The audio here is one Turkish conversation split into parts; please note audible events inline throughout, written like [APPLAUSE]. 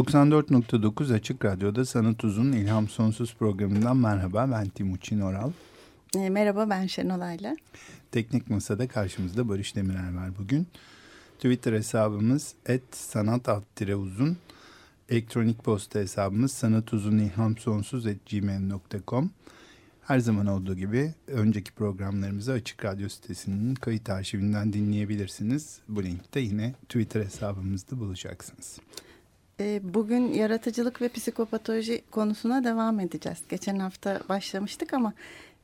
94.9 Açık Radyo'da Sanat Uzun İlham Sonsuz programından merhaba. Ben Timuçin Oral. E, merhaba ben Şenol Ayla. Teknik Masa'da karşımızda Barış Demirer var bugün. Twitter hesabımız et sanat uzun. Elektronik posta hesabımız sanatuzun ilham sonsuz gmail.com. Her zaman olduğu gibi önceki programlarımızı Açık Radyo sitesinin kayıt arşivinden dinleyebilirsiniz. Bu linkte yine Twitter hesabımızda bulacaksınız. Ee, bugün yaratıcılık ve psikopatoloji konusuna devam edeceğiz. Geçen hafta başlamıştık ama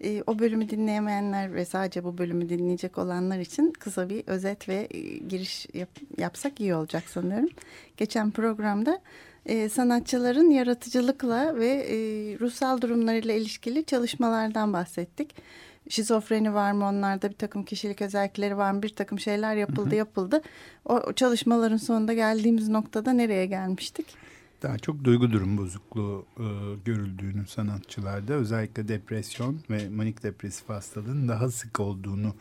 e, o bölümü dinleyemeyenler ve sadece bu bölümü dinleyecek olanlar için kısa bir özet ve e, giriş yap, yapsak iyi olacak sanıyorum. Geçen programda e, sanatçıların yaratıcılıkla ve ruhsal durumlarıyla ilişkili çalışmalardan bahsettik şizofreni var mı onlarda bir takım kişilik özellikleri var mı bir takım şeyler yapıldı hı hı. yapıldı. O, çalışmaların sonunda geldiğimiz noktada nereye gelmiştik? Daha çok duygu durum bozukluğu e, görüldüğünü sanatçılarda özellikle depresyon ve manik depresif hastalığın daha sık olduğunu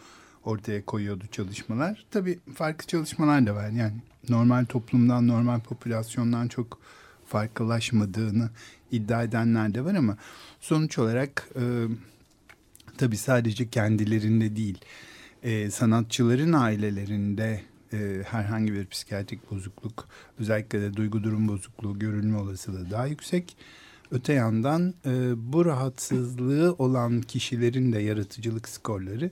ortaya koyuyordu çalışmalar. Tabii farklı çalışmalar da var yani normal toplumdan normal popülasyondan çok farklılaşmadığını iddia edenler de var ama sonuç olarak... E, tabii sadece kendilerinde değil e, sanatçıların ailelerinde e, herhangi bir psikiyatrik bozukluk özellikle de duygu durum bozukluğu görülme olasılığı daha yüksek. Öte yandan e, bu rahatsızlığı olan kişilerin de yaratıcılık skorları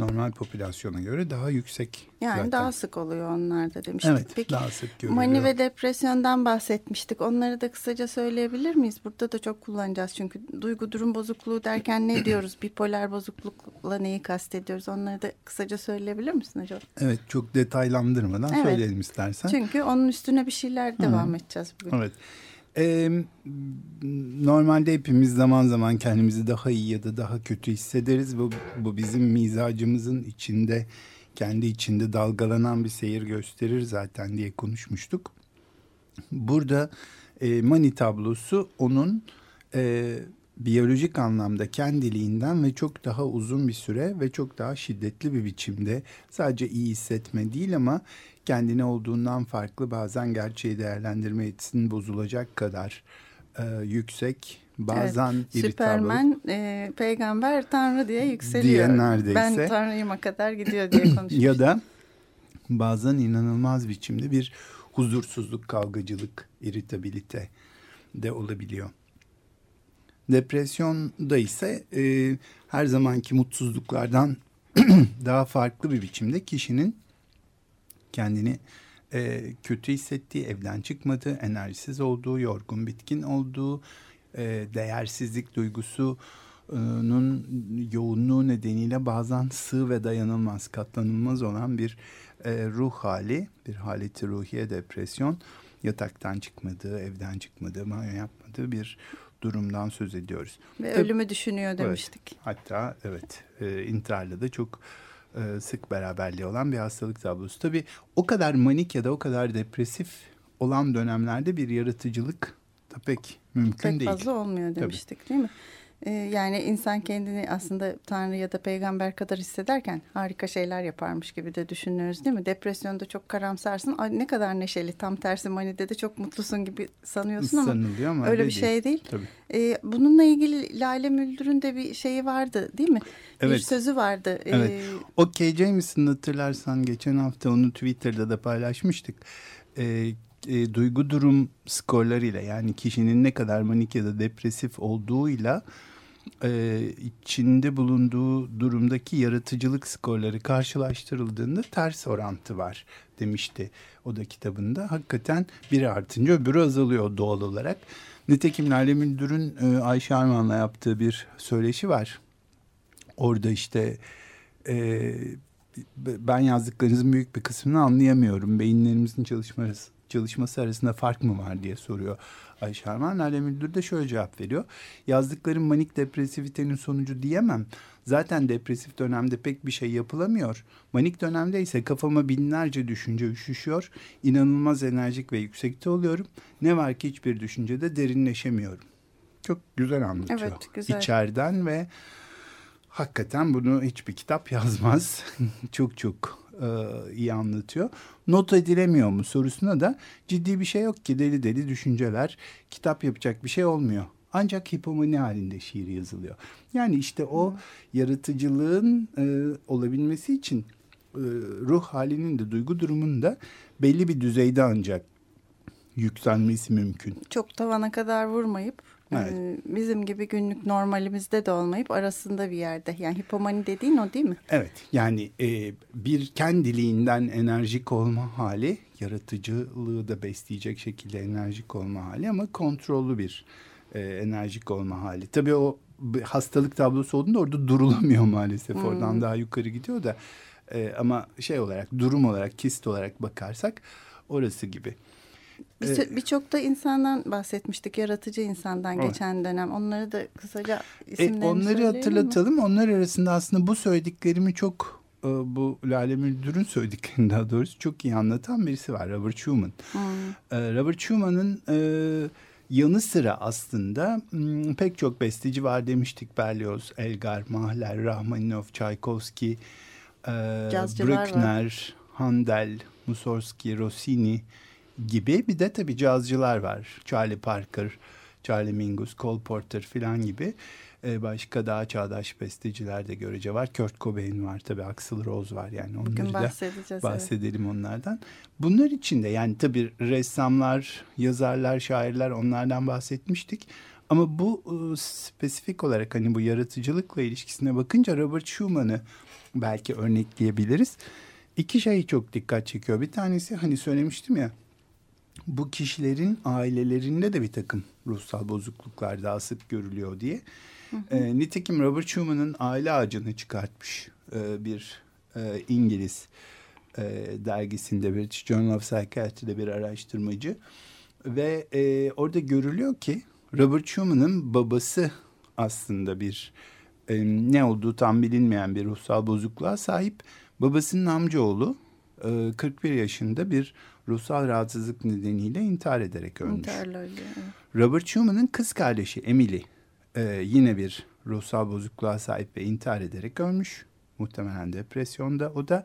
normal popülasyona göre daha yüksek. Yani zaten. daha sık oluyor onlarda demiştik. Evet Peki, daha sık görülüyor. Mani ve depresyondan bahsetmiştik. Onları da kısaca söyleyebilir miyiz? Burada da çok kullanacağız çünkü duygu durum bozukluğu derken ne [CLEARS THROAT] diyoruz? Bipolar bozuklukla neyi kastediyoruz? Onları da kısaca söyleyebilir misin hocam? Evet çok detaylandırmadan evet. söyleyelim istersen. Çünkü onun üstüne bir şeyler devam Hı -hı. edeceğiz bugün. Evet. Ee, normalde hepimiz zaman zaman kendimizi daha iyi ya da daha kötü hissederiz. Bu, bu bizim mizacımızın içinde, kendi içinde dalgalanan bir seyir gösterir zaten diye konuşmuştuk. Burada e, Mani tablosu onun e, biyolojik anlamda kendiliğinden ve çok daha uzun bir süre ve çok daha şiddetli bir biçimde sadece iyi hissetme değil ama kendine olduğundan farklı bazen gerçeği değerlendirme yetisinin bozulacak kadar e, yüksek bazen evet, Süpermen e, peygamber tanrı diye yükseliyor. Diye neredeyse. Ben tanrıyıma kadar gidiyor diye [CLEARS THROAT] konuşmuş. ya da bazen inanılmaz biçimde bir huzursuzluk, kavgacılık, iritabilite de olabiliyor. Depresyonda ise e, her zamanki mutsuzluklardan [CLEARS THROAT] daha farklı bir biçimde kişinin kendini e, kötü hissettiği, evden çıkmadığı, enerjisiz olduğu, yorgun, bitkin olduğu, e, değersizlik duygusunun yoğunluğu nedeniyle bazen sığ ve dayanılmaz, katlanılmaz olan bir e, ruh hali, bir haleti ruhiye depresyon, yataktan çıkmadığı, evden çıkmadığı, banyo yapmadığı bir durumdan söz ediyoruz. Ve Tabii, ölümü düşünüyor demiştik. Evet, hatta evet e, intiharla da çok e, sık beraberliği olan bir hastalık tablosu. Tabii o kadar manik ya da o kadar depresif olan dönemlerde bir yaratıcılık da pek mümkün pek değil. fazla olmuyor demiştik Tabii. değil mi? Ee, yani insan kendini aslında Tanrı ya da peygamber kadar hissederken harika şeyler yaparmış gibi de düşünüyoruz değil mi? Depresyonda çok karamsarsın. Ay, ne kadar neşeli. Tam tersi manide de çok mutlusun gibi sanıyorsun ama, ama öyle bir şey değil. Tabii. Ee, bununla ilgili Lale Müldür'ün de bir şeyi vardı değil mi? Evet. Bir sözü vardı. Ee, evet. O K. James'in hatırlarsan geçen hafta onu Twitter'da da paylaşmıştık. Ee, e, duygu durum skorlarıyla yani kişinin ne kadar manik ya da depresif olduğuyla e, içinde bulunduğu durumdaki yaratıcılık skorları karşılaştırıldığında ters orantı var demişti o da kitabında. Hakikaten biri artınca öbürü azalıyor doğal olarak. Nitekim Lale Müldür'ün e, Ayşe Arman'la yaptığı bir söyleşi var. Orada işte e, ben yazdıklarınızın büyük bir kısmını anlayamıyorum. Beyinlerimizin çalışması, çalışması arasında fark mı var diye soruyor Ayşe Arman. Lale Müldür de şöyle cevap veriyor. Yazdıklarım manik depresivitenin sonucu diyemem. Zaten depresif dönemde pek bir şey yapılamıyor. Manik dönemde ise kafama binlerce düşünce üşüşüyor. İnanılmaz enerjik ve yüksekte oluyorum. Ne var ki hiçbir düşüncede derinleşemiyorum. Çok güzel anlatıyor. Evet, güzel. İçeriden ve hakikaten bunu hiçbir kitap yazmaz. [LAUGHS] çok çok e, iyi anlatıyor. Not edilemiyor mu sorusuna da ciddi bir şey yok ki deli deli düşünceler. Kitap yapacak bir şey olmuyor. Ancak hipomani halinde şiir yazılıyor. Yani işte o yaratıcılığın e, olabilmesi için e, ruh halinin de duygu durumunun da belli bir düzeyde ancak yükselmesi mümkün. Çok tavana kadar vurmayıp Evet. bizim gibi günlük normalimizde de olmayıp arasında bir yerde. Yani hipomani dediğin o değil mi? Evet yani e, bir kendiliğinden enerjik olma hali yaratıcılığı da besleyecek şekilde enerjik olma hali ama kontrollü bir e, enerjik olma hali. Tabii o hastalık tablosu olduğunda orada durulamıyor maalesef oradan daha yukarı gidiyor da e, ama şey olarak durum olarak kist olarak bakarsak orası gibi. Bir- Birçok da insandan bahsetmiştik. Yaratıcı insandan Evet. geçen dönem. Onları da kısaca E, isimlerini onları söyleyelim mi? hatırlatalım. Onlar arasında aslında bu söylediklerimi çok e, bu Lale Müldür'ün söylediklerini daha doğrusu çok iyi anlatan birisi var. Robert Schumann. Hmm. E, Robert Schumann'ın e, yanı sıra aslında pek çok besteci var demiştik. Berlioz, Elgar, Mahler, Rahmaninov, Tchaikovsky, e, Cazcılar var. Bruckner, Handel, Mussorgsky, Rossini gibi bir de tabii cazcılar var. Charlie Parker, Charlie Mingus, Cole Porter filan gibi. E, başka daha çağdaş besteciler de görece var. Kurt Cobain var tabii, Axl Rose var yani onları Bugün da bahsedeceğiz. evet. bahsedelim onlardan. Bunlar için de yani tabii ressamlar, yazarlar, şairler onlardan bahsetmiştik. Ama bu e, spesifik olarak hani bu yaratıcılıkla ilişkisine bakınca Robert Schumann'ı belki örnekleyebiliriz. İki şey çok dikkat çekiyor. Bir tanesi hani söylemiştim ya bu kişilerin ailelerinde de bir takım ruhsal bozukluklar daha sık görülüyor diye. E, nitekim Robert Schumann'ın aile ağacını çıkartmış e, bir e, İngiliz e, dergisinde British Journal of Psychiatry'de bir araştırmacı ve e, orada görülüyor ki Robert Schumann'ın babası aslında bir e, ne olduğu tam bilinmeyen bir ruhsal bozukluğa sahip. Babasının amcaoğlu e, 41 yaşında bir ruhsal rahatsızlık nedeniyle intihar ederek ölmüş. Robert Schumann'ın kız kardeşi Emily e, yine bir ruhsal bozukluğa sahip ve intihar ederek ölmüş. Muhtemelen depresyonda. O da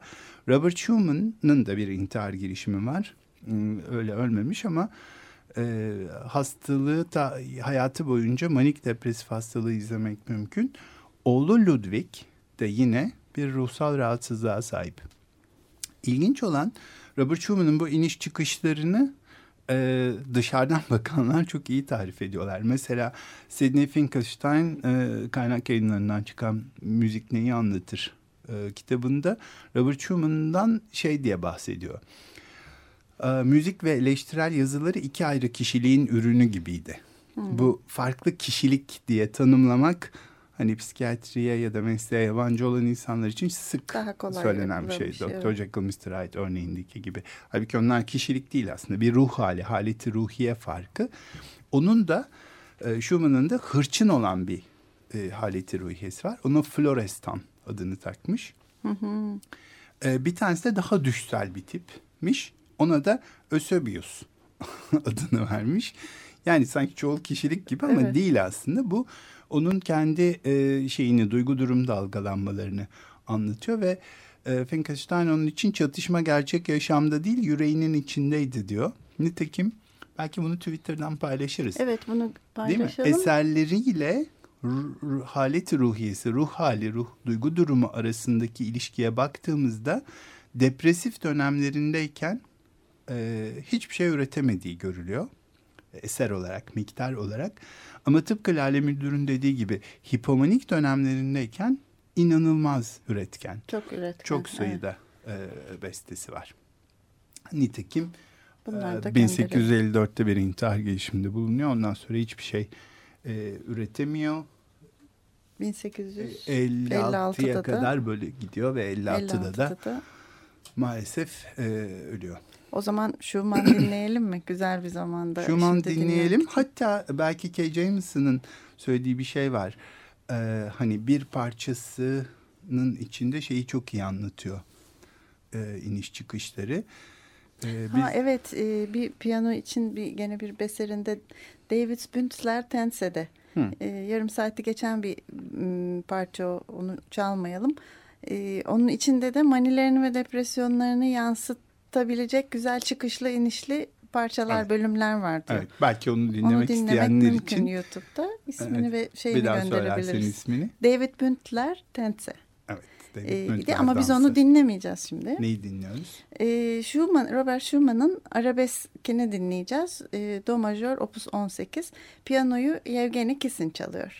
Robert Schumann'ın da bir intihar girişimi var. Hmm, Öyle ölmemiş ama e, hastalığı da hayatı boyunca manik depresif hastalığı izlemek mümkün. Oğlu Ludwig de yine bir ruhsal rahatsızlığa sahip. İlginç olan Robert Schumann'ın bu iniş çıkışlarını e, dışarıdan [LAUGHS] bakanlar çok iyi tarif ediyorlar. Mesela Sidney Finkelstein e, kaynak yayınlarından çıkan Müzik Neyi Anlatır e, kitabında Robert Schumann'dan şey diye bahsediyor. E, müzik ve eleştirel yazıları iki ayrı kişiliğin ürünü gibiydi. Bu farklı kişilik diye tanımlamak hani psikiyatriye ya da mesleğe yabancı olan insanlar için sık Daha kolay söylenen bir şey. şey, Dr. evet. Jekyll Mr. Hyde örneğindeki gibi. Halbuki onlar kişilik değil aslında. Bir ruh hali, haleti ruhiye farkı. Onun da e, Schumann'ın da hırçın olan bir e, haleti ruhiyesi var. Ona Florestan adını takmış. E, bir tanesi de daha düşsel bir tipmiş. Ona da Ösebius [LAUGHS] adını vermiş. Yani sanki çoğul kişilik gibi ama Evet. değil aslında. Bu onun kendi e, şeyini, duygu durum dalgalanmalarını anlatıyor ve e, Finkelstein onun için çatışma gerçek yaşamda değil yüreğinin içindeydi diyor. Nitekim belki bunu Twitter'dan paylaşırız. Evet bunu Değil mi? paylaşalım. Eserleriyle haleti ruhiyesi, ruh hali, ruh duygu durumu arasındaki ilişkiye baktığımızda depresif dönemlerindeyken e, hiçbir şey üretemediği görülüyor. Eser olarak, miktar olarak. Ama tıpkı Lale Müldür'ün dediği gibi hipomanik dönemlerindeyken inanılmaz üretken. Çok üretken. Çok evet. sayıda e, bestesi var. Nitekim Bunlar da ee, gönderelim. 1854'te bir intihar girişiminde bulunuyor. Ondan sonra hiçbir şey e, üretemiyor. 1856'da 56'ya da- kadar böyle gidiyor ve 56'da, da 56'da. maalesef e, ölüyor. O zaman Schumann [CLEARS THROAT] dinleyelim mi? Güzel bir zamanda. Schumann dinleyelim. Hatta belki Kay Jameson'ın söylediği bir şey var. Ee, hani bir parçasının içinde şeyi çok iyi anlatıyor. Ee, iniş çıkışları. Ee, Ha evet e, bir piyano için bir gene bir beserinde David Bündler Tense'de Hı. e, yarım saati geçen bir m, parça onu çalmayalım. E, onun içinde de manilerini ve depresyonlarını yansıtabilecek güzel çıkışlı inişli parçalar Evet. bölümler var diyor. Evet, belki onu Onu dinlemek, dinlemek isteyenler mümkün için YouTube'da ismini Evet. ve şeyini bir daha gönderebiliriz. ismini. David Bündler Tense. Evet. David E, Müntler ama biz onu dinlemeyeceğiz şimdi. Neyi dinliyoruz? E, Schumann, Robert Schumann'ın arabeskini dinleyeceğiz. E, Do majör opus 18. Piyanoyu Yevgeni Kisin çalıyor.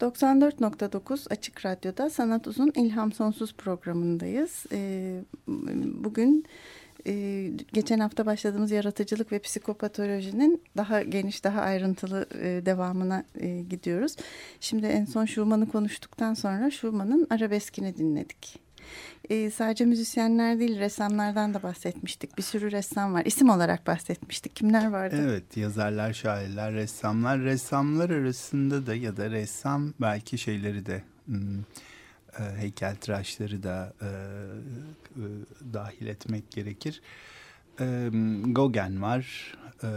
94.9 Açık Radyo'da Sanat Uzun İlham Sonsuz programındayız. Ee, bugün e, geçen hafta başladığımız yaratıcılık ve psikopatolojinin daha geniş, daha ayrıntılı e, devamına e, gidiyoruz. Şimdi en son Schumann'ı konuştuktan sonra Schumann'ın arabeskini dinledik. E, sadece müzisyenler değil ressamlardan da bahsetmiştik. Bir sürü ressam var. İsim olarak bahsetmiştik. Kimler vardı? Evet yazarlar, şairler, ressamlar. Ressamlar arasında da ya da ressam belki şeyleri de hmm, e, heykeltıraşları da e, e, dahil etmek gerekir. E, Gauguin var, e,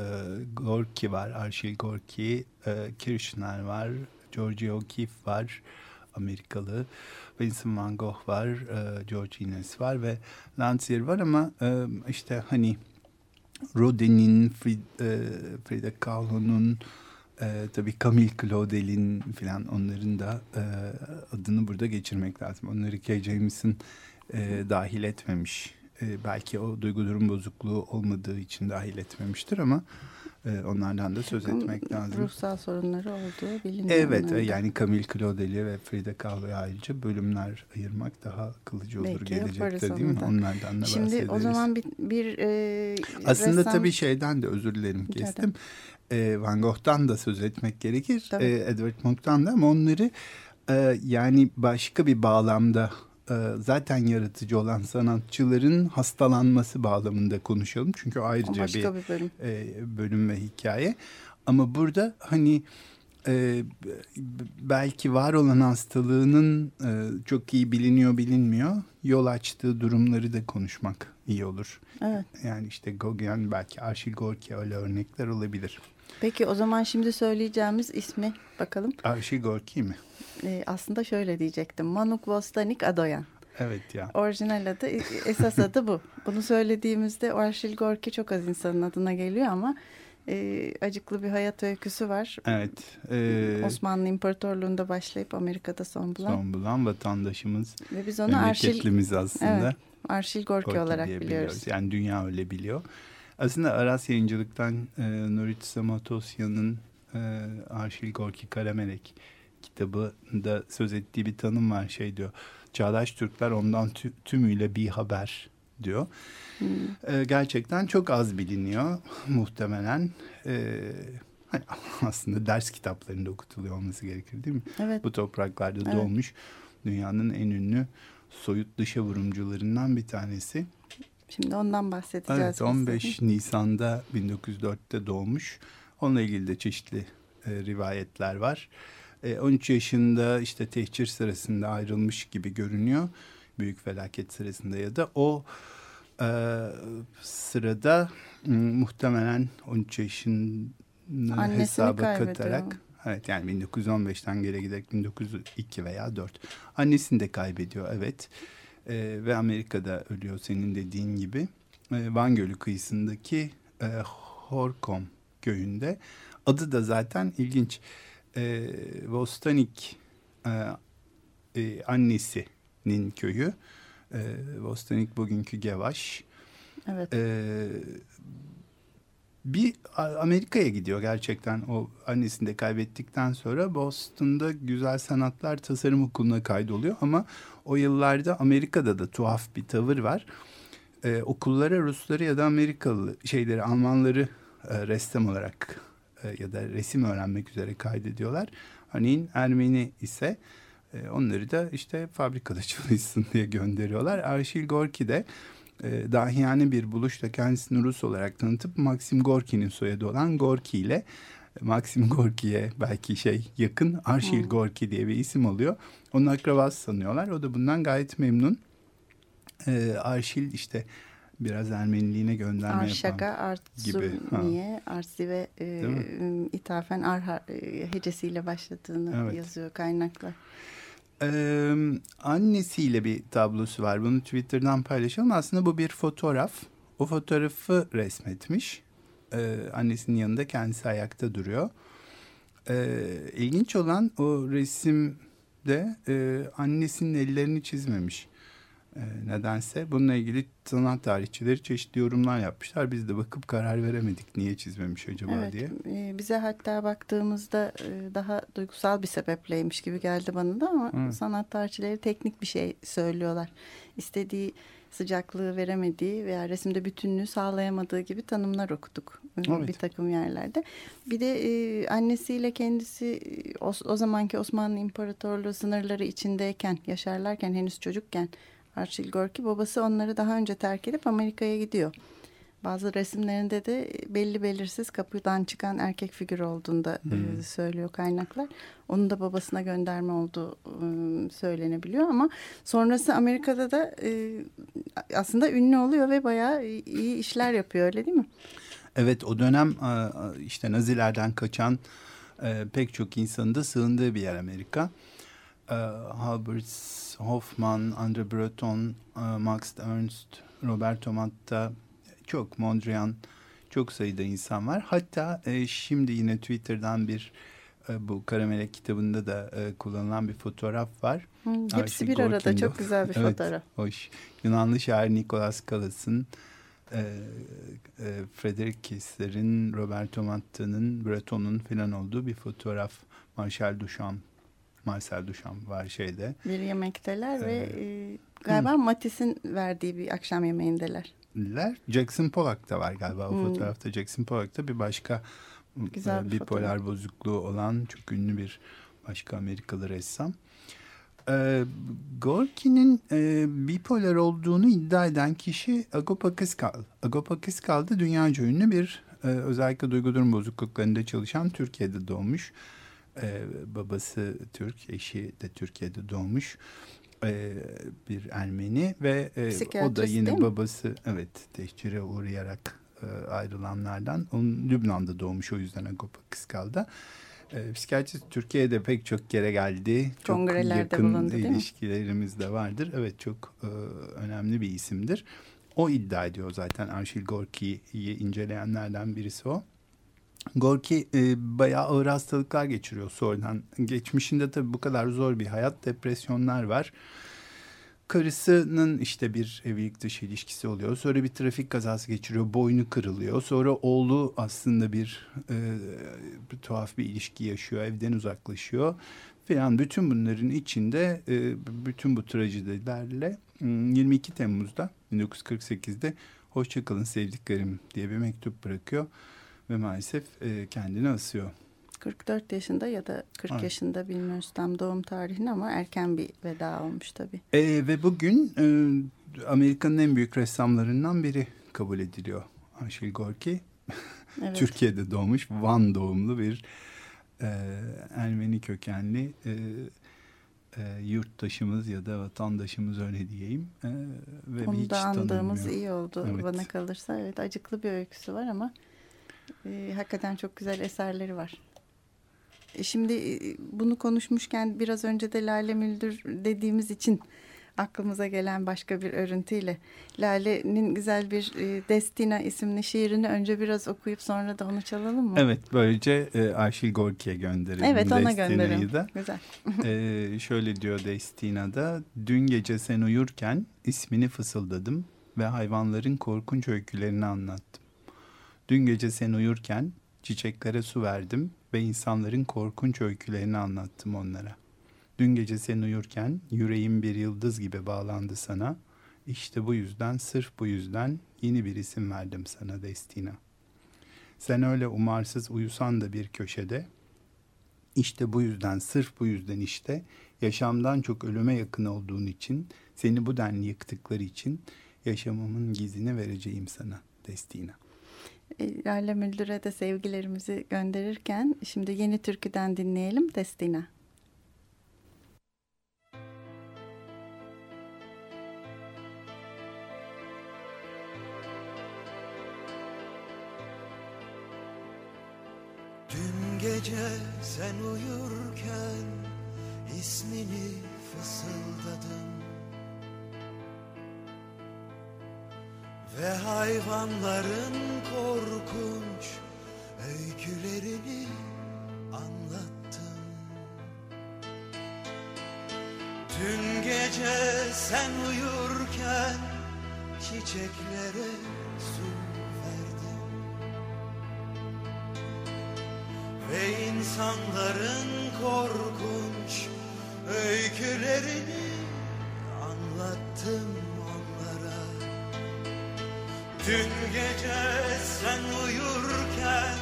Gorki var, Arşil Gorki, e, Kirchner var, George O'Keeffe var, Amerikalı. Vincent van Gogh var, e, George Ines var ve Landseer var ama e, işte hani Rodin'in, Frida Kahlo'nun, e, tabii Camille Claudel'in falan onların da e, adını burada geçirmek lazım. Onları K. James'in e, dahil etmemiş. E, belki o duygu durum bozukluğu olmadığı için dahil etmemiştir ama e, onlardan da söz etmek lazım. Ruhsal sorunları olduğu biliniyor. Evet onlarda. yani Camille Claudel'i ve Frida Kahlo'ya ayrıca bölümler ayırmak daha akıllıcı olur Belki gelecekte değil mi? Onlardan da Şimdi bahsederiz. o zaman bir, bir e, Aslında ressam... tabii şeyden de özür dilerim kestim. E, Van Gogh'tan da söz etmek gerekir. E, Edward Munch'tan da ama onları e, yani başka bir bağlamda e, zaten yaratıcı olan sanatçıların hastalanması bağlamında konuşalım. Çünkü ayrıca bir, bir bölüm. E, bölüm ve hikaye. Ama burada hani e, belki var olan hastalığının e, çok iyi biliniyor bilinmiyor. Yol açtığı durumları da konuşmak iyi olur. Evet. Yani işte Gauguin belki Arşil Gorki öyle örnekler olabilir. Peki o zaman şimdi söyleyeceğimiz ismi bakalım. Arşil Gorki mi? Ee, aslında şöyle diyecektim. Manuk Vostanik Adoyan. Evet ya. Orijinal adı, esas adı bu. Bunu söylediğimizde Arşil Gorki çok az insanın adına geliyor ama e, acıklı bir hayat öyküsü var. Evet. E, Osmanlı İmparatorluğu'nda başlayıp Amerika'da son bulan. Son bulan vatandaşımız. Ve biz onu Arşil, aslında. Evet, Arşil Gorki, Gorki olarak biliyoruz. biliyoruz. Yani dünya öyle biliyor. Aslında Aras Yayıncılık'tan e, Nurit Samatosyan'ın e, Arşil Gorki Karamelek kitabında söz ettiği bir tanım var şey diyor. Çağdaş Türkler ondan tü, tümüyle bir haber diyor. Hmm. E, gerçekten çok az biliniyor muhtemelen. E, [LAUGHS] aslında ders kitaplarında okutuluyor olması gerekir değil mi? Evet. Bu topraklarda evet. doğmuş dünyanın en ünlü soyut dışa vurumcularından bir tanesi. Şimdi ondan bahsedeceğiz. Evet 15 mesela. Nisan'da 1904'te doğmuş. Onunla ilgili de çeşitli e, rivayetler var. E, 13 yaşında işte tehcir sırasında ayrılmış gibi görünüyor. Büyük felaket sırasında ya da o e, sırada muhtemelen 13 yaşını Annesini hesaba kaybediyor. katarak Evet yani 1915'ten geri giderek 1902 veya 4. Annesini de kaybediyor evet. Ee, ve Amerika'da ölüyor senin dediğin gibi. Ee, Van Gölü kıyısındaki e, Horkom köyünde. Adı da zaten ilginç. Ee, Vostanik e, e, annesinin köyü. E, Vostanik bugünkü Gevaş. Evet. Ee, bir Amerika'ya gidiyor gerçekten o annesini de kaybettikten sonra Boston'da Güzel Sanatlar Tasarım Okulu'na kaydoluyor ama o yıllarda Amerika'da da tuhaf bir tavır var. Ee, okullara Rusları ya da Amerikalı şeyleri Almanları e, ressam olarak e, ya da resim öğrenmek üzere kaydediyorlar. Örneğin Ermeni ise e, onları da işte fabrikada [LAUGHS] çalışsın diye gönderiyorlar. Arşil Gorki de e, dahiyane bir buluşla kendisini Rus olarak tanıtıp Maxim Gorki'nin soyadı olan Gorki ile Maxim Gorki'ye belki şey yakın Arşil hmm. Gorki diye bir isim oluyor. Onun akrabası sanıyorlar. O da bundan gayet memnun. E, Arşil işte biraz Ermeniliğine gönderme Arşaka, yapan gibi. Artsumiye, Arsi ve e, ithafen Ar hecesiyle başladığını evet. yazıyor kaynaklar. Ee, annesiyle bir tablosu var. Bunu Twitter'dan paylaşalım. Aslında bu bir fotoğraf. O fotoğrafı resmetmiş. Ee, annesinin yanında kendisi ayakta duruyor. Ee, ilginç olan o resimde e, annesinin ellerini çizmemiş. E, nedense bununla ilgili sanat tarihçileri çeşitli yorumlar yapmışlar. Biz de bakıp karar veremedik niye çizmemiş acaba evet, diye. E, bize hatta baktığımızda e, daha duygusal bir sebepleymiş gibi geldi bana da ama Evet. sanat tarihçileri teknik bir şey söylüyorlar. İstediği sıcaklığı veremediği veya resimde bütünlüğü sağlayamadığı gibi tanımlar okuduk e, Evet. bir takım yerlerde. Bir de e, annesiyle kendisi e, o, o zamanki Osmanlı İmparatorluğu sınırları içindeyken, yaşarlarken henüz çocukken Archil Gorki babası onları daha önce terk edip Amerika'ya gidiyor. Bazı resimlerinde de belli belirsiz kapıdan çıkan erkek figürü olduğunu da e, Hmm. söylüyor kaynaklar. Onun da babasına gönderme olduğu e, söylenebiliyor ama sonrası Amerika'da da e, aslında ünlü oluyor ve bayağı iyi işler yapıyor öyle değil mi? Evet o dönem işte Nazilerden kaçan pek çok insanın da sığındığı bir yer Amerika. E, Halbert Hoffman, Andre Breton, e, Max Ernst, Roberto Matta, çok Mondrian, çok sayıda insan var. Hatta e, şimdi yine Twitter'dan bir e, bu Karamelek kitabında da e, kullanılan bir fotoğraf var. Hı, hepsi Archie bir arada Gorkin'de. çok güzel bir [LAUGHS] Evet, fotoğraf. Hoş. Yunanlı şair Nikolas Kalas'ın, e, e, Frederick Kessler'in, Roberto Matta'nın, Breton'un falan olduğu bir fotoğraf. Marcel Duchamp, Marcel Duchamp var şeyde. Bir yemekteler ve Ee, e, galiba Matisse'in verdiği bir akşam yemeğindeler. Ler. Jackson Pollock da var galiba o Hmm. fotoğrafta. Jackson Pollock da bir başka Güzel e, bir bipolar fotoğraf. bozukluğu olan çok ünlü bir başka Amerikalı ressam. E, Gorki'nin e, bipolar olduğunu iddia eden kişi Agopa Kıskal. Agopa Kıskal da dünyaca ünlü bir e, özellikle duygu durum bozukluklarında çalışan Türkiye'de doğmuş. E, babası Türk, eşi de Türkiye'de doğmuş e, bir Ermeni ve e, o da yine babası evet tehcire uğrayarak e, ayrılanlardan. Onun Lübnan'da doğmuş o yüzden Agopa Kıskal'da. E, psikiyatrist Türkiye'de pek çok kere geldi. Çok Kongrelerde yakın bulundu, ilişkilerimiz de vardır. Evet çok e, önemli bir isimdir. O iddia ediyor zaten Arşil Gorki'yi inceleyenlerden birisi o. Gorki e, bayağı ağır hastalıklar geçiriyor sonradan. Geçmişinde tabii bu kadar zor bir hayat, depresyonlar var. Karısının işte bir evlilik dışı ilişkisi oluyor. Sonra bir trafik kazası geçiriyor, boynu kırılıyor. Sonra oğlu aslında bir, e, bir tuhaf bir ilişki yaşıyor, evden uzaklaşıyor. Filan bütün bunların içinde e, bütün bu trajedilerle m, 22 Temmuz'da 1948'de Hoşçakalın sevdiklerim diye bir mektup bırakıyor ve maalesef e, kendini asıyor. 44 yaşında ya da 40 Evet. yaşında bilmiyoruz tam doğum tarihini ama erken bir veda olmuş tabii. E, ve bugün e, Amerika'nın en büyük ressamlarından biri kabul ediliyor. Arşil Gorki. [LAUGHS] Evet. Türkiye'de doğmuş, Van doğumlu bir e, Ermeni kökenli e, e, yurttaşımız ya da vatandaşımız öyle diyeyim. E, ve Onu hiç da andığımız tanınmıyor. iyi oldu Evet. bana kalırsa. Evet acıklı bir öyküsü var ama e, hakikaten çok güzel eserleri var. E, şimdi e, bunu konuşmuşken biraz önce de Lale Müldür dediğimiz için aklımıza gelen başka bir örüntüyle Lale'nin güzel bir e, Destina isimli şiirini önce biraz okuyup sonra da onu çalalım mı? Evet böylece e, Arşil Gorki'ye gönderelim. Evet ona Destina'yı gönderelim. da. Güzel. Ee, [LAUGHS] şöyle diyor Destina'da. Dün gece sen uyurken ismini fısıldadım ve hayvanların korkunç öykülerini anlattım. Dün gece sen uyurken çiçeklere su verdim ve insanların korkunç öykülerini anlattım onlara. Dün gece sen uyurken yüreğim bir yıldız gibi bağlandı sana. İşte bu yüzden, sırf bu yüzden yeni bir isim verdim sana Destina. Sen öyle umarsız uyusan da bir köşede, işte bu yüzden, sırf bu yüzden işte yaşamdan çok ölüme yakın olduğun için, seni bu denli yıktıkları için yaşamımın gizini vereceğim sana Destina. Lale Müldür'e de sevgilerimizi gönderirken şimdi yeni türküden dinleyelim Destina. Dün gece sen uyurken ismini fısıldadım Ve hayvanların korkunç öykülerini anlattım. Dün gece sen uyurken çiçeklere su verdim Ve insanların korkunç öykülerini anlattım Dün gece sen uyurken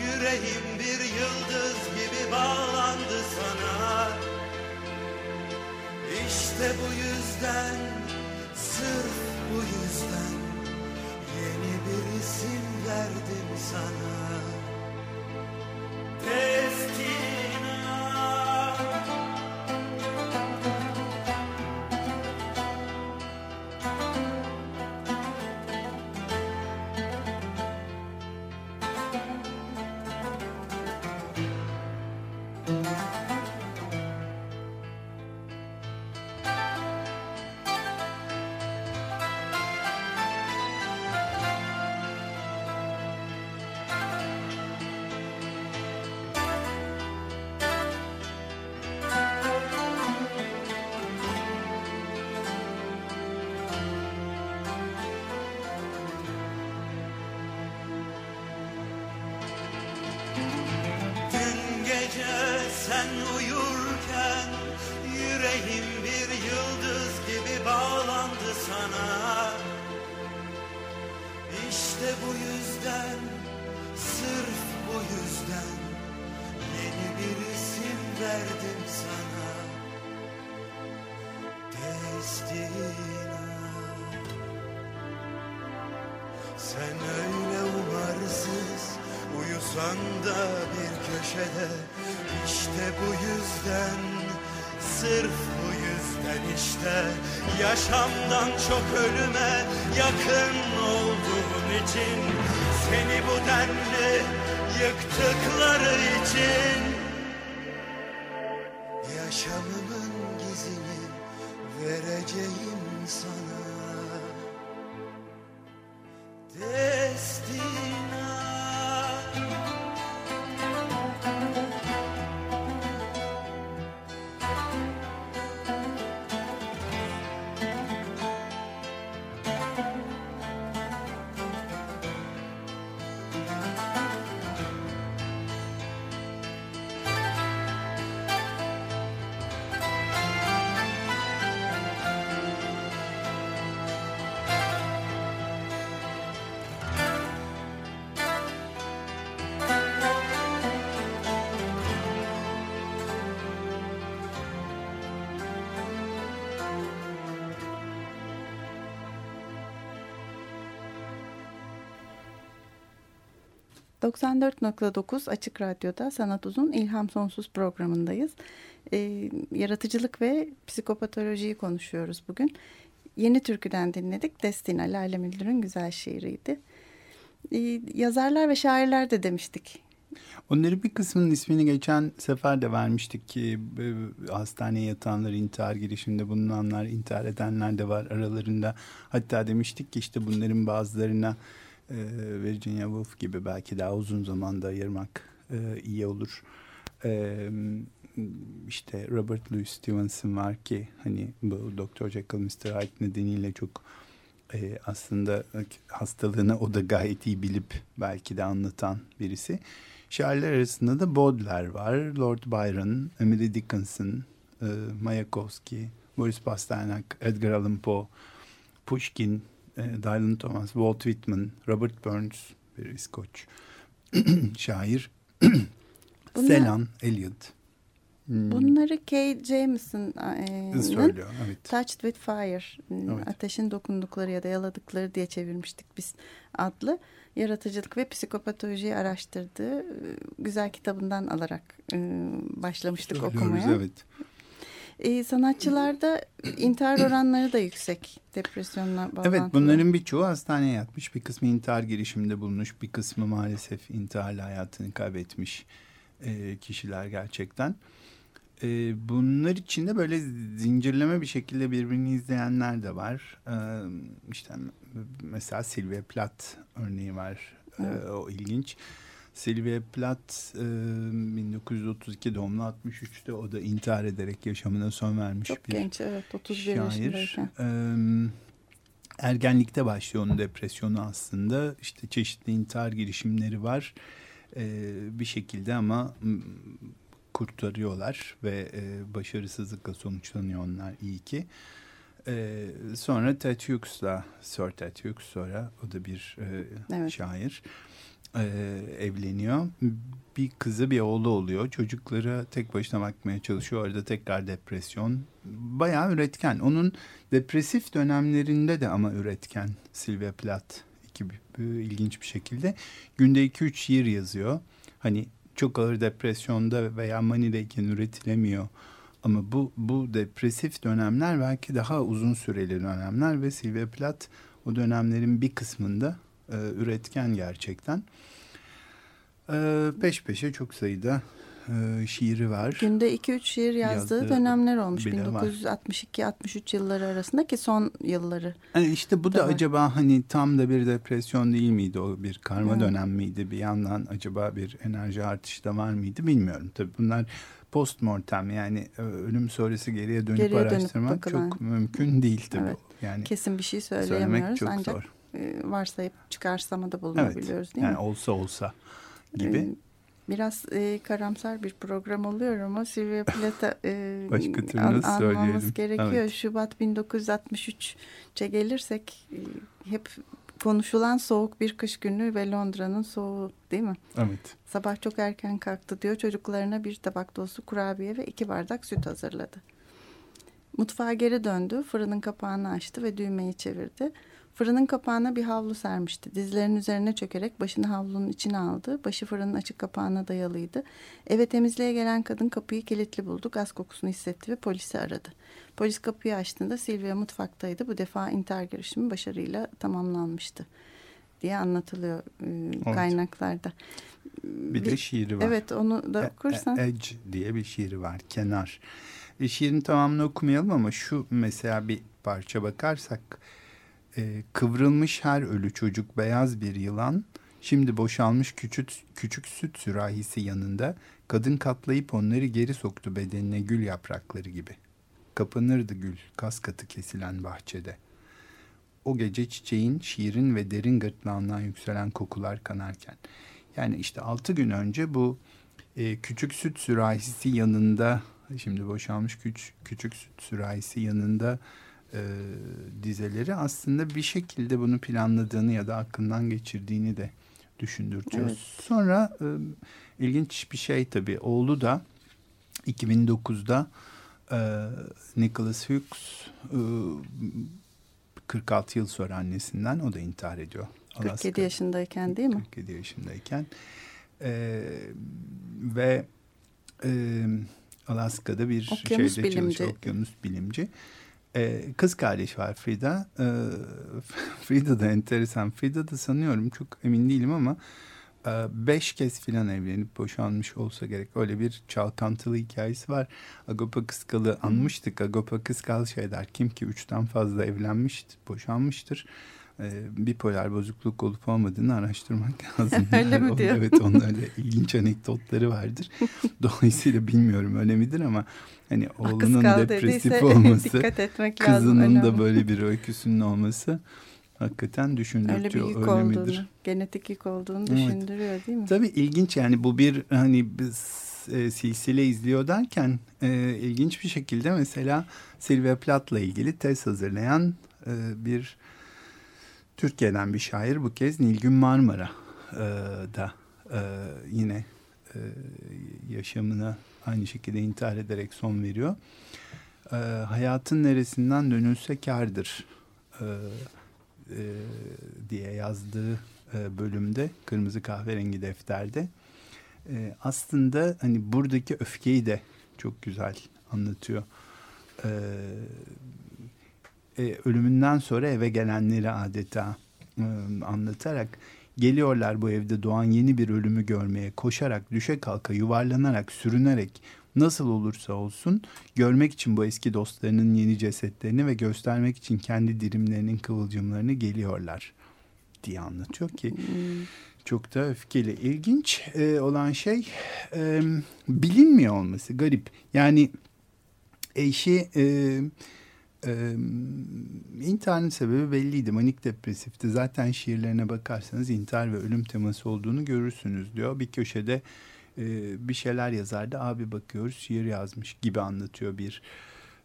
yüreğim bir yıldız gibi bağlandı sana İşte bu yüzden, sırf bu yüzden yeni bir isim verdim sana. Köşede işte bu yüzden sırf bu yüzden işte. Yaşamdan çok ölüme yakın olduğun için seni bu denli yıktıkları için ...94.9 Açık Radyo'da Sanat Uzun İlham Sonsuz programındayız. Ee, yaratıcılık ve psikopatolojiyi konuşuyoruz bugün. Yeni türküden dinledik. Destina Lale Müldür'ün güzel şiiriydi. Ee, yazarlar ve şairler de demiştik. Onların bir kısmının ismini geçen sefer de vermiştik ki e, hastaneye yatanlar, intihar girişiminde bulunanlar, intihar edenler de var aralarında. Hatta demiştik ki işte bunların bazılarına e, Virginia Woolf gibi belki daha uzun zamanda ayırmak e, iyi olur. E, işte Robert Louis Stevenson var ki hani bu Dr. Jekyll Mr. Hyde nedeniyle çok e, aslında hastalığını o da gayet iyi bilip belki de anlatan birisi. Şairler arasında da Baudelaire var, Lord Byron, Emily Dickinson, e, Mayakovsky, Boris Pasternak, Edgar Allan Poe, Pushkin, e, Dylan Thomas, Walt Whitman, Robert Burns, bir İskoç [CLEARS THROAT] şair, [CLEARS THROAT] Bunlar- Selan Eliot. Hmm, Bunları Kay Jameson'ın söylüyor. Evet. Touched with Fire, Evet. ateşin dokundukları ya da yaladıkları diye çevirmiştik biz adlı yaratıcılık ve psikopatolojiyi araştırdığı e, güzel kitabından alarak e, başlamıştık Söylüyoruz, okumaya. Evet. E, sanatçılarda intihar oranları da yüksek depresyonla bağlantılı. Evet bunların birçoğu hastaneye yatmış. Bir kısmı intihar girişiminde bulunmuş. Bir kısmı maalesef intiharla hayatını kaybetmiş e, kişiler gerçekten. E, bunlar içinde böyle zincirleme bir şekilde birbirini izleyenler de var. E, işte mesela Sylvia Plath örneği var. E, Evet. o ilginç. Sylvia Plath e, 1932 doğumlu 63'te o da intihar ederek yaşamına son vermiş Çok bir genç evet 31 şair. E, ergenlikte başlıyor onun depresyonu aslında. İşte çeşitli intihar girişimleri var. E, bir şekilde ama kurtarıyorlar ve e, başarısızlıkla sonuçlanıyor onlar iyi ki. E, sonra Ted Hughes'la, Sir Ted Hughes sonra o da bir e, Evet. şair e, evleniyor. Bir kızı bir oğlu oluyor. Çocuklara tek başına bakmaya çalışıyor. Orada tekrar depresyon. Bayağı üretken. Onun depresif dönemlerinde de ama üretken Sylvia Plath e, ilginç bir şekilde. Günde 2-3 şiir yazıyor. Hani çok ağır depresyonda veya manideyken üretilemiyor. Ama bu bu depresif dönemler belki daha uzun süreli dönemler ve Sylvia Plath o dönemlerin bir kısmında e, üretken gerçekten. E, peş peşe çok sayıda e, şiiri var. Günde 2-3 şiir yazdığı Yazdığı dönemler olmuş. bile var. 1962-63 yılları arasında ki son yılları. Yani işte bu da Da var. acaba hani tam da bir depresyon değil miydi? O bir karma Evet. dönem miydi? Bir yandan acaba bir enerji artışı da var mıydı bilmiyorum. Tabii bunlar postmortem yani e, ölüm sonrası geriye dönüp Geriye dönüp araştırmak bakılan. çok mümkün değil tabii. Evet. Yani Kesin bir şey söylemek söyleyemiyoruz çok ancak zor. E, varsayıp çıkarsamada Evet. bulunabiliyoruz değil Yani mi? olsa olsa gibi. Ee, Biraz e, karamsar bir program oluyor ama Sylvia Plath'a e, [LAUGHS] Başka an- anmamız söyleyelim? gerekiyor. Evet. Şubat 1963'e gelirsek e, hep konuşulan soğuk bir kış günü ve Londra'nın soğuğu değil mi? Evet. Sabah çok erken kalktı diyor. Çocuklarına bir tabak dolusu kurabiye ve iki bardak süt hazırladı. Mutfağa geri döndü. Fırının kapağını açtı ve düğmeyi çevirdi. Fırının kapağına bir havlu sermişti. Dizlerinin üzerine çökerek başını havlunun içine aldı. Başı fırının açık kapağına dayalıydı. Eve temizliğe gelen kadın kapıyı kilitli buldu. Gaz kokusunu hissetti ve polisi aradı. Polis kapıyı açtığında Silvia mutfaktaydı. Bu defa intihar girişimi başarıyla tamamlanmıştı diye anlatılıyor e, kaynaklarda. Bir de şiiri var. Evet onu da E- okursan. e- Edge diye bir şiiri var. Kenar. E, şiirin tamamını okumayalım ama şu mesela bir parça bakarsak e, kıvrılmış her ölü çocuk beyaz bir yılan şimdi boşalmış küçük küçük süt sürahisi yanında kadın katlayıp onları geri soktu bedenine gül yaprakları gibi. Kapanırdı gül kas katı kesilen bahçede. O gece çiçeğin, şiirin ve derin gırtlağından yükselen kokular kanarken. Yani işte altı gün önce bu e, küçük süt sürahisi yanında şimdi boşalmış küçük, küçük süt sürahisi yanında e, dizeleri aslında bir şekilde bunu planladığını ya da aklından geçirdiğini de düşündürtüyor. Evet. Sonra e, ilginç bir şey tabii oğlu da 2009'da e, Nicholas Hughes e, 46 yıl sonra annesinden o da intihar ediyor. 47 Alaska- yaşındayken değil mi? 47 yaşındayken. Ee, ve e, Alaska'da bir Okyanus şeyde bilimci. çalışıyor. Okyanus bilimci. Ee, kız kardeş var Frida. Ee, [LAUGHS] Frida da enteresan. Frida da sanıyorum çok emin değilim ama e, beş kez filan evlenip boşanmış olsa gerek. Öyle bir çalkantılı hikayesi var. Agopa Kıskal'ı anmıştık. Agopa Kıskal şey der. Kim ki üçten fazla evlenmiştir, boşanmıştır. Ee, bipolar bozukluk olup olmadığını araştırmak [LAUGHS] lazım. Öyle mi diyor? Evet onun öyle ilginç anekdotları vardır. [LAUGHS] Dolayısıyla bilmiyorum öyle midir ama hani oğlunun Kıskal depresif dediyse [LAUGHS] olması, dikkat etmek lazım. kızının da önemli. böyle bir öyküsünün olması hakikaten öyle bir düşündürtüyor. yük Öyle, olduğunu, midir? genetik yük olduğunu Evet. düşündürüyor değil mi? Tabii ilginç yani bu bir hani biz e, silsile izliyor derken e, ilginç bir şekilde mesela Sylvia Plath'la ilgili tez hazırlayan e, bir Türkiye'den bir şair bu kez Nilgün Marmara e, da e, yine e, yaşamına aynı şekilde intihar ederek son veriyor. E, hayatın neresinden dönülse kârdır e, e, diye yazdığı e, bölümde Kırmızı Kahverengi Defter'de e, aslında hani buradaki öfkeyi de çok güzel anlatıyor. E, e, ölümünden sonra eve gelenleri adeta e, anlatarak geliyorlar bu evde doğan yeni bir ölümü görmeye koşarak düşe kalka yuvarlanarak sürünerek nasıl olursa olsun görmek için bu eski dostlarının yeni cesetlerini ve göstermek için kendi dirimlerinin kıvılcımlarını geliyorlar diye anlatıyor ki Hmm. Çok da öfkeli. İlginç e, olan şey e, bilinmiyor olması. Garip. Yani eşi e, e, intiharın sebebi belliydi. Manik depresifti. Zaten şiirlerine bakarsanız intihar ve ölüm teması olduğunu görürsünüz diyor. Bir köşede e, bir şeyler yazardı. Abi bakıyoruz şiir yazmış gibi anlatıyor bir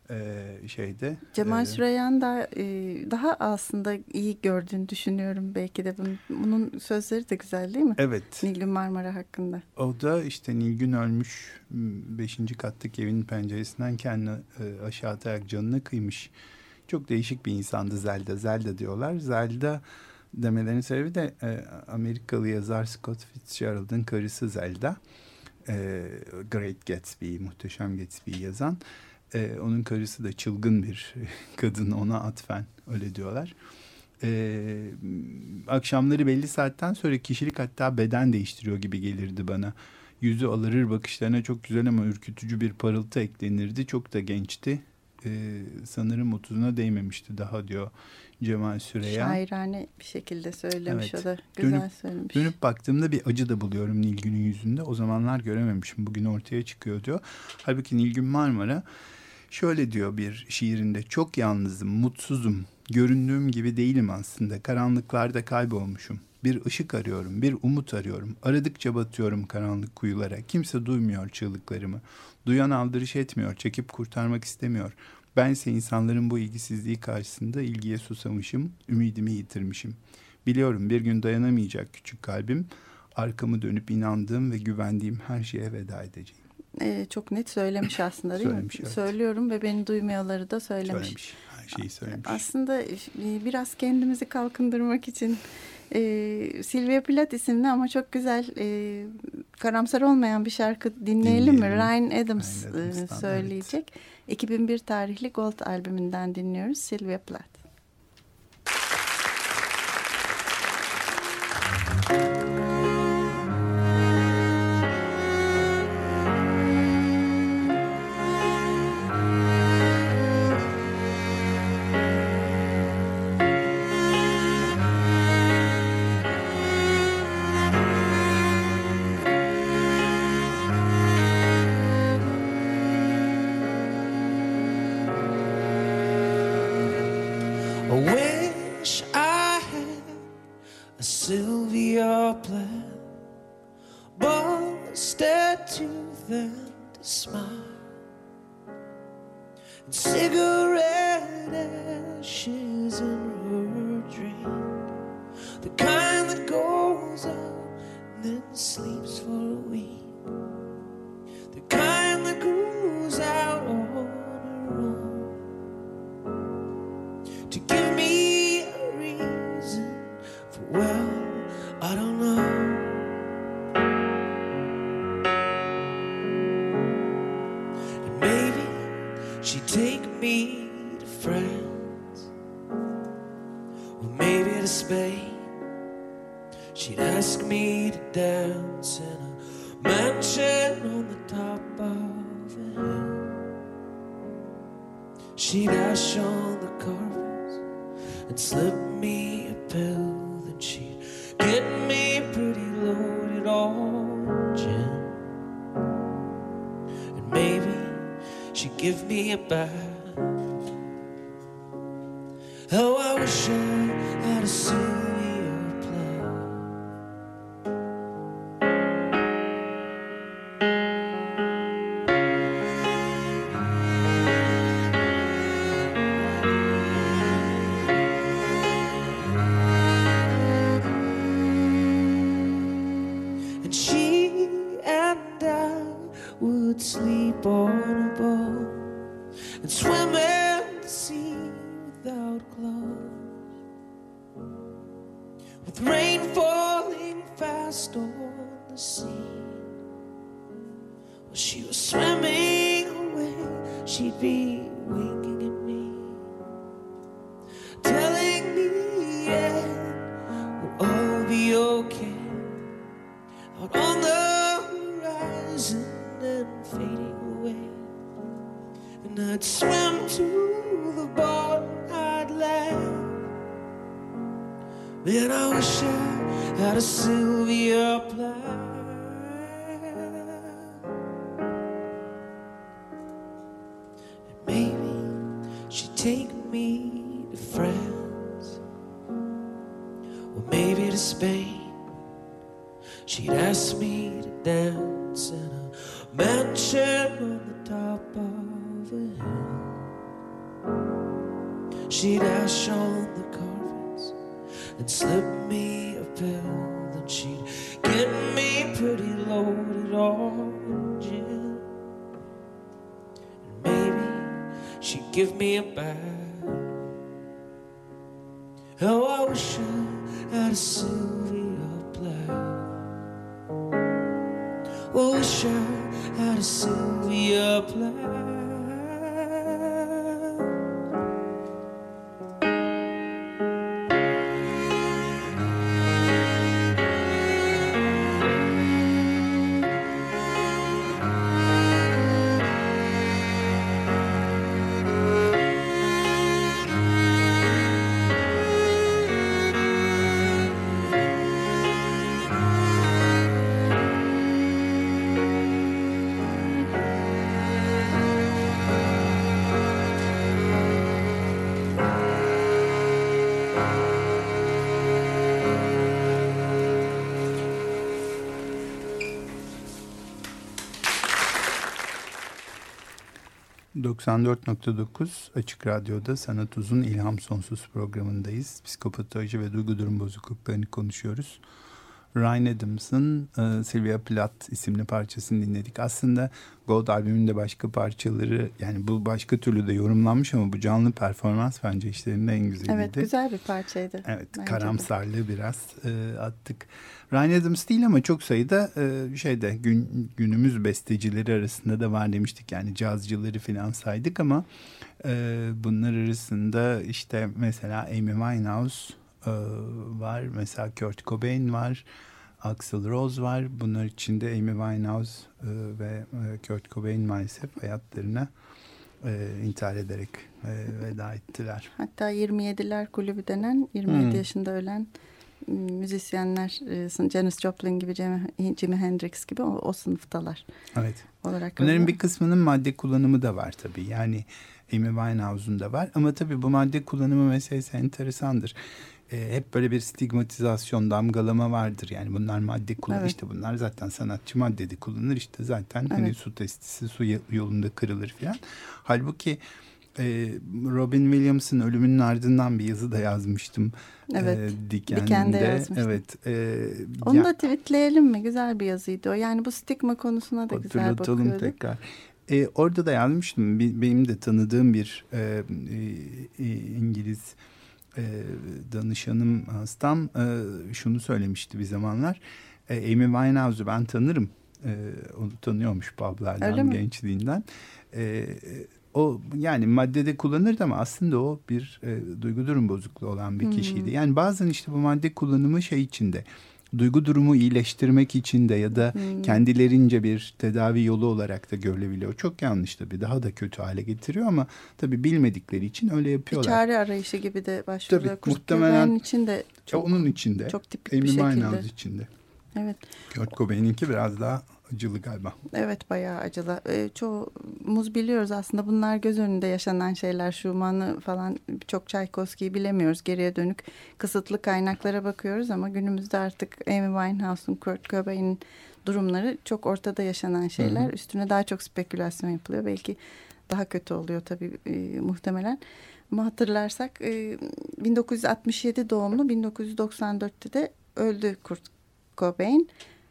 e, şeyde. Cemal E, Süreyya'nın da e, daha aslında iyi gördüğünü düşünüyorum belki de. Bunun, bunun sözleri de güzel değil mi? Evet. Nilgün Marmara hakkında. O da işte Nilgün ölmüş beşinci kattaki evinin penceresinden kendini e, aşağı atarak canını kıymış. Çok değişik bir insandı Zelda. Zelda diyorlar. Zelda demelerinin sebebi de e, Amerikalı yazar Scott Fitzgerald'ın karısı Zelda. E, Great Gatsby, Muhteşem Gatsby'yi yazan. E, onun karısı da çılgın bir [LAUGHS] kadın ona atfen öyle diyorlar. Ee, akşamları belli saatten sonra kişilik hatta beden değiştiriyor gibi gelirdi bana. Yüzü alırır bakışlarına çok güzel ama ürkütücü bir parıltı eklenirdi. Çok da gençti. Ee, sanırım 30'una değmemişti daha diyor Cemal Süreya. Şairane bir şekilde söylemiş Evet. o da. Güzel Dönüp- söylemiş. Dönüp baktığımda bir acı da buluyorum Nilgün'ün yüzünde. O zamanlar görememişim. Bugün ortaya çıkıyor diyor. Halbuki Nilgün Marmara şöyle diyor bir şiirinde. Çok yalnızım, mutsuzum. Göründüğüm gibi değilim aslında. Karanlıklarda kaybolmuşum. Bir ışık arıyorum, bir umut arıyorum. Aradıkça batıyorum karanlık kuyulara. Kimse duymuyor çığlıklarımı. Duyan aldırış etmiyor, çekip kurtarmak istemiyor. Bense insanların bu ilgisizliği karşısında ilgiye susamışım, ümidimi yitirmişim. Biliyorum bir gün dayanamayacak küçük kalbim. Arkamı dönüp inandığım ve güvendiğim her şeye veda edeceğim. Ee, çok net söylemiş aslında değil Söylemiş, mi? evet. Söylüyorum ve beni duymuyorları da söylemiş. Söylemiş. Her şeyi söylemiş. Aslında e, biraz kendimizi kalkındırmak için e, Sylvia Plath isimli ama çok güzel e, karamsar olmayan bir şarkı dinleyelim, mi? Ryan Adams, Ryan e, Adams'tan, söyleyecek. 2001 tarihli Gold albümünden dinliyoruz Sylvia Plath. She'd ash on the carpets and slip me a pill. Then she'd get me pretty loaded on gin. And maybe she'd give me a bath. Oh, I wish I had a Sylvia She'd ash on the carpets and slip me a pill. Then she'd get me pretty loaded on gin. And maybe she'd give me a bath. Oh, I wish I had a Sylvia Plath. Oh, wish I had a Sylvia Plath. ...94.9 Açık Radyo'da Sanat Uzun İlham Sonsuz programındayız. Psikopatoloji ve duygu durum bozukluklarını konuşuyoruz. Ryan Adams'ın e, Sylvia Plath isimli parçasını dinledik. Aslında Gold albümünde başka parçaları yani bu başka türlü de yorumlanmış ama bu canlı performans bence işlerinde en güzeliydi. Evet güzel bir parçaydı. Evet karamsarlığı biraz e, attık. Ryan Adams değil ama çok sayıda e, şeyde gün, günümüz bestecileri arasında da var demiştik. Yani cazcıları falan saydık ama e, bunlar arasında işte mesela Amy Winehouse e, var. Mesela Kurt Cobain var. Axl Rose var. Bunlar içinde Amy Winehouse e, ve e, Kurt Cobain maalesef hayatlarına e, intihar ederek e, veda ettiler. Hatta 27'ler kulübü denen 27 Hmm. yaşında ölen müzisyenler Janis Joplin gibi Jimi, Jimi Hendrix gibi o, o sınıftalar Evet. olarak. Bunların öyle. bir kısmının madde kullanımı da var tabii. Yani Amy Winehouse'un da var. Ama tabii bu madde kullanımı meselesi enteresandır. Ee, hep böyle bir stigmatizasyon, damgalama vardır. Yani bunlar madde kullanır. Evet. işte bunlar zaten sanatçı maddede kullanır. İşte zaten hani Evet. su testisi su yolunda kırılır falan. Halbuki e, Robin Williams'ın ölümünün ardından bir yazı da yazmıştım. Evet, E, Diken'de. Diken'de yazmıştın. Evet. E, Onu ya- da tweetleyelim mi? Güzel bir yazıydı o. Yani bu stigma konusuna da güzel Hatırlatalım bakıyordu. tekrar. E, orada da yazmıştım. Benim de tanıdığım bir e, e, e, İngiliz e, danışanım hastam e, şunu söylemişti bir zamanlar. E, Amy Winehouse'u ben tanırım. E, onu tanıyormuş publardan, gençliğinden. E, o yani maddede kullanırdı ama aslında o bir e, duygu durum bozukluğu olan bir Hmm. kişiydi. Yani bazen işte bu madde kullanımı şey içinde duygu durumu iyileştirmek için de ya da Hmm. kendilerince bir tedavi yolu olarak da görülebiliyor. Çok yanlış tabii. Daha da kötü hale getiriyor ama tabii bilmedikleri için öyle Bir yapıyorlar. çare arayışı gibi de başvuruyor. Tabii, muhtemelen- için de çok, onun içinde. çok tipik Amy bir şekilde. Winehouse içinde. Evet. Kurt Cobain'inki biraz daha acılı galiba. Evet bayağı acılı. Ee, çoğumuz biliyoruz aslında bunlar göz önünde yaşanan şeyler. Schumann'ı falan çok Tchaikovsky'yi bilemiyoruz. Geriye dönük kısıtlı kaynaklara bakıyoruz ama günümüzde artık Amy Winehouse'un, Kurt Cobain'in durumları çok ortada yaşanan şeyler. Hı hı. Üstüne daha çok spekülasyon yapılıyor. Belki daha kötü oluyor tabii e, muhtemelen. Ama hatırlarsak e, 1967 doğumlu 1994'te de öldü Kurt Cobain.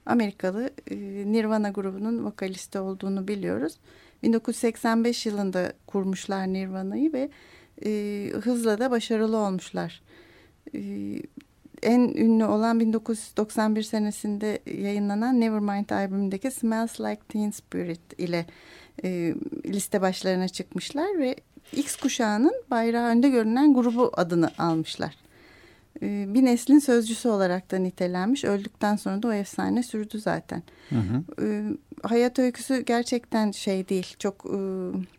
Amerikalı e, Nirvana grubunun vokalisti olduğunu biliyoruz. 1985 yılında kurmuşlar Nirvana'yı ve e, hızla da başarılı olmuşlar. E, en ünlü olan 1991 senesinde yayınlanan Nevermind albümündeki Smells Like Teen Spirit ile e, liste başlarına çıkmışlar ve X kuşağının bayrağı önde görünen grubu adını almışlar. E, bir neslin sözcüsü olarak da nitelenmiş. Öldükten sonra da o efsane sürdü zaten. Hı hı. E, hayat öyküsü gerçekten şey değil, çok e,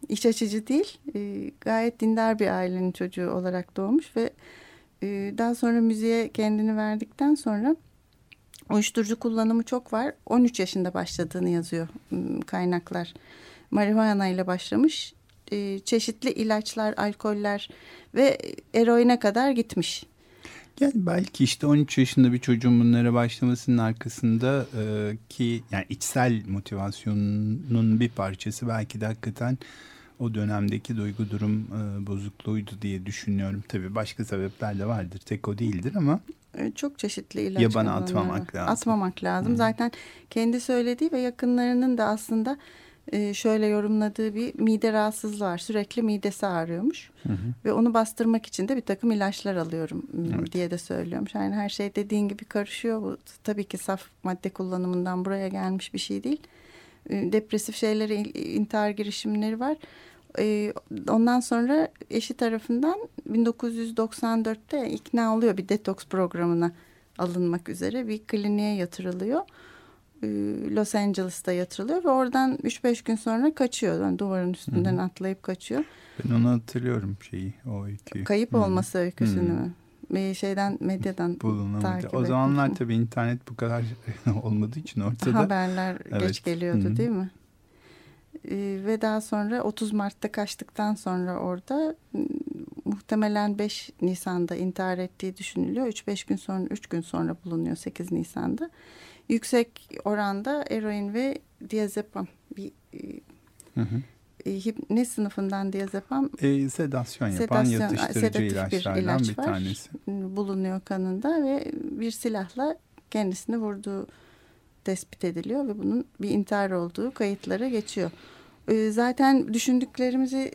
iç açıcı değil. E, gayet dindar bir ailenin çocuğu olarak doğmuş ve e, daha sonra müziğe kendini verdikten sonra uyuşturucu kullanımı çok var. 13 yaşında başladığını yazıyor kaynaklar. Marihuana ile başlamış. E, çeşitli ilaçlar, alkoller ve eroine kadar gitmiş. Yani belki işte 13 yaşında bir çocuğun bunlara başlamasının arkasında e, ki yani içsel motivasyonun bir parçası belki de hakikaten o dönemdeki duygu durum e, bozukluğuydu diye düşünüyorum. Tabii başka sebepler de vardır. Tek o değildir ama E, çok çeşitli ilaç Yabana atmamak lazım. Atmamak lazım. Hı. Zaten kendi söylediği ve yakınlarının da aslında e, şöyle yorumladığı bir mide rahatsızlığı var. Sürekli midesi ağrıyormuş. Ve onu bastırmak için de bir takım ilaçlar alıyorum m, Evet. diye de söylüyormuş. Yani her şey dediğin gibi karışıyor. Bu tabii ki saf madde kullanımından buraya gelmiş bir şey değil. E, Depresif şeyleri, in- intihar girişimleri var. E, Ondan sonra eşi tarafından 1994'te ikna oluyor bir detoks programına alınmak üzere bir kliniğe yatırılıyor. E, Los Angeles'ta yatırılıyor ve oradan 3-5 gün sonra kaçıyor. Yani duvarın üstünden atlayıp kaçıyor. ben onu hatırlıyorum şeyi o öyküyü. Kayıp Hı. olması öyküsünü mü? Bir şeyden medyadan Bulunamadı. takip O zamanlar tabii internet bu kadar [LAUGHS] olmadığı için ortada. haberler Evet. geç geliyordu Hı hı. değil mi? Ee, ve daha sonra 30 Mart'ta kaçtıktan sonra orada muhtemelen 5 Nisan'da intihar ettiği düşünülüyor. 3-5 gün sonra 3 gün sonra bulunuyor 8 Nisan'da. Yüksek oranda eroin ve diazepam bir e, Hı hı. e, ne sınıfından diazepam E, sedasyon yapan Sedasyon, yatıştırıcı sedatif bir ilaçlardan ilaç bir var. tanesi. bulunuyor kanında ve bir silahla kendisini vurduğu tespit ediliyor ve bunun bir intihar olduğu kayıtlara geçiyor. Ee, Zaten düşündüklerimizi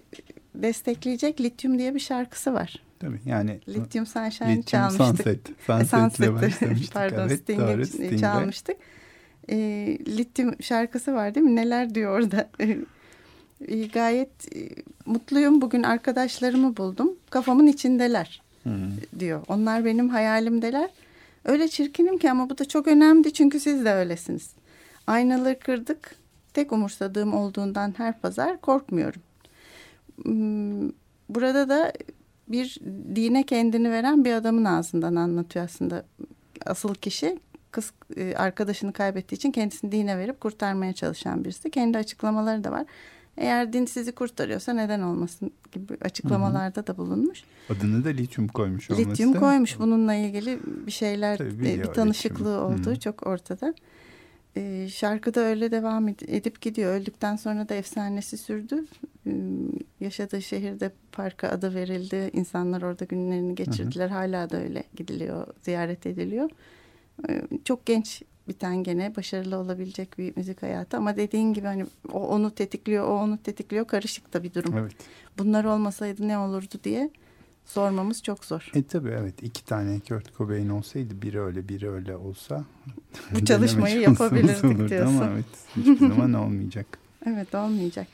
destekleyecek Lityum diye bir şarkısı var. Tabii yani Lityum Sunshine Lithium çalmıştık. Sunset. E, Sunset'le Sunset'te, başlamıştık. [LAUGHS] Pardon evet, Sting'e doğru, Sting'le. çalmıştık. Ee, Lityum şarkısı var değil mi? Neler diyor orada? Ee, [LAUGHS] gayet e, mutluyum. Bugün arkadaşlarımı buldum. Kafamın içindeler Hı. diyor. Onlar benim hayalimdeler. Öyle çirkinim ki ama bu da çok önemli çünkü siz de öylesiniz. Aynaları kırdık. Tek umursadığım olduğundan her pazar korkmuyorum. Hmm, Burada da bir dine kendini veren bir adamın ağzından anlatıyor aslında. Asıl kişi kız e, arkadaşını kaybettiği için kendisini dine verip kurtarmaya çalışan birisi. Kendi açıklamaları da var. Eğer din sizi kurtarıyorsa neden olmasın gibi açıklamalarda da bulunmuş. Adını da lityum koymuş olması. Lityum koymuş bununla ilgili bir şeyler Tabii e, bir tanışıklığı lityum. olduğu Hı. çok ortada. E, şarkı da öyle devam ed- edip gidiyor. Öldükten sonra da efsanesi sürdü. E, yaşadığı şehirde parka adı verildi. İnsanlar orada günlerini geçirdiler. Hala da öyle gidiliyor, ziyaret ediliyor. E, çok genç biten gene başarılı olabilecek bir müzik hayatı ama dediğin gibi hani o onu tetikliyor, o onu tetikliyor. Karışık da bir durum. Evet. Bunlar olmasaydı ne olurdu diye sormamız çok zor. E tabii evet iki tane Kurt Cobain olsaydı biri öyle biri öyle olsa [LAUGHS] Bu çalışmayı yapabilirdik diyorsun. Ama evet hiçbir zaman olmayacak. [LAUGHS] Evet olmayacak.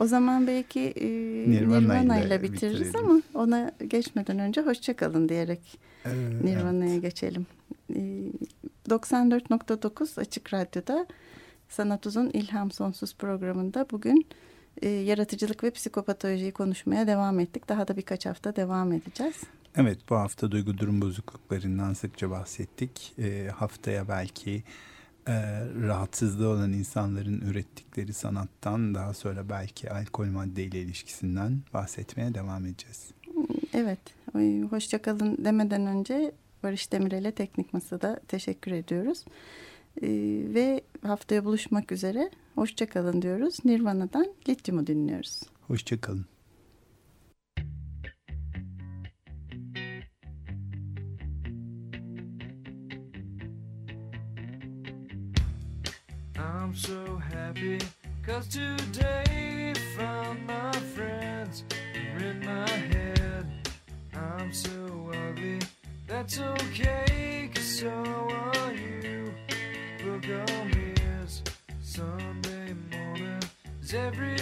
O zaman belki e, Nirvana Nirvana, ile ile bitiririz bitirelim. ama ona geçmeden önce hoşçakalın diyerek Ee, Nirvana'ya evet. geçelim. E, 94.9 Açık Radyo'da Sanat Uzun İlham Sonsuz programında bugün e, yaratıcılık ve psikopatolojiyi konuşmaya devam ettik. Daha da birkaç hafta devam edeceğiz. Evet bu hafta duygu durum bozukluklarından sıkça bahsettik. Ee, haftaya belki e, rahatsızlığı olan insanların ürettikleri sanattan daha sonra belki alkol maddeyle ilişkisinden bahsetmeye devam edeceğiz. Evet, e, hoşçakalın demeden önce Barış Demirel'e Teknik Masa'da teşekkür ediyoruz. E, ve haftaya buluşmak üzere hoşçakalın diyoruz. Nirvana'dan Lityum'u dinliyoruz. Hoşçakalın. I'm so happy cause today found my friends are in my head. I'm so ugly, that's okay cause so every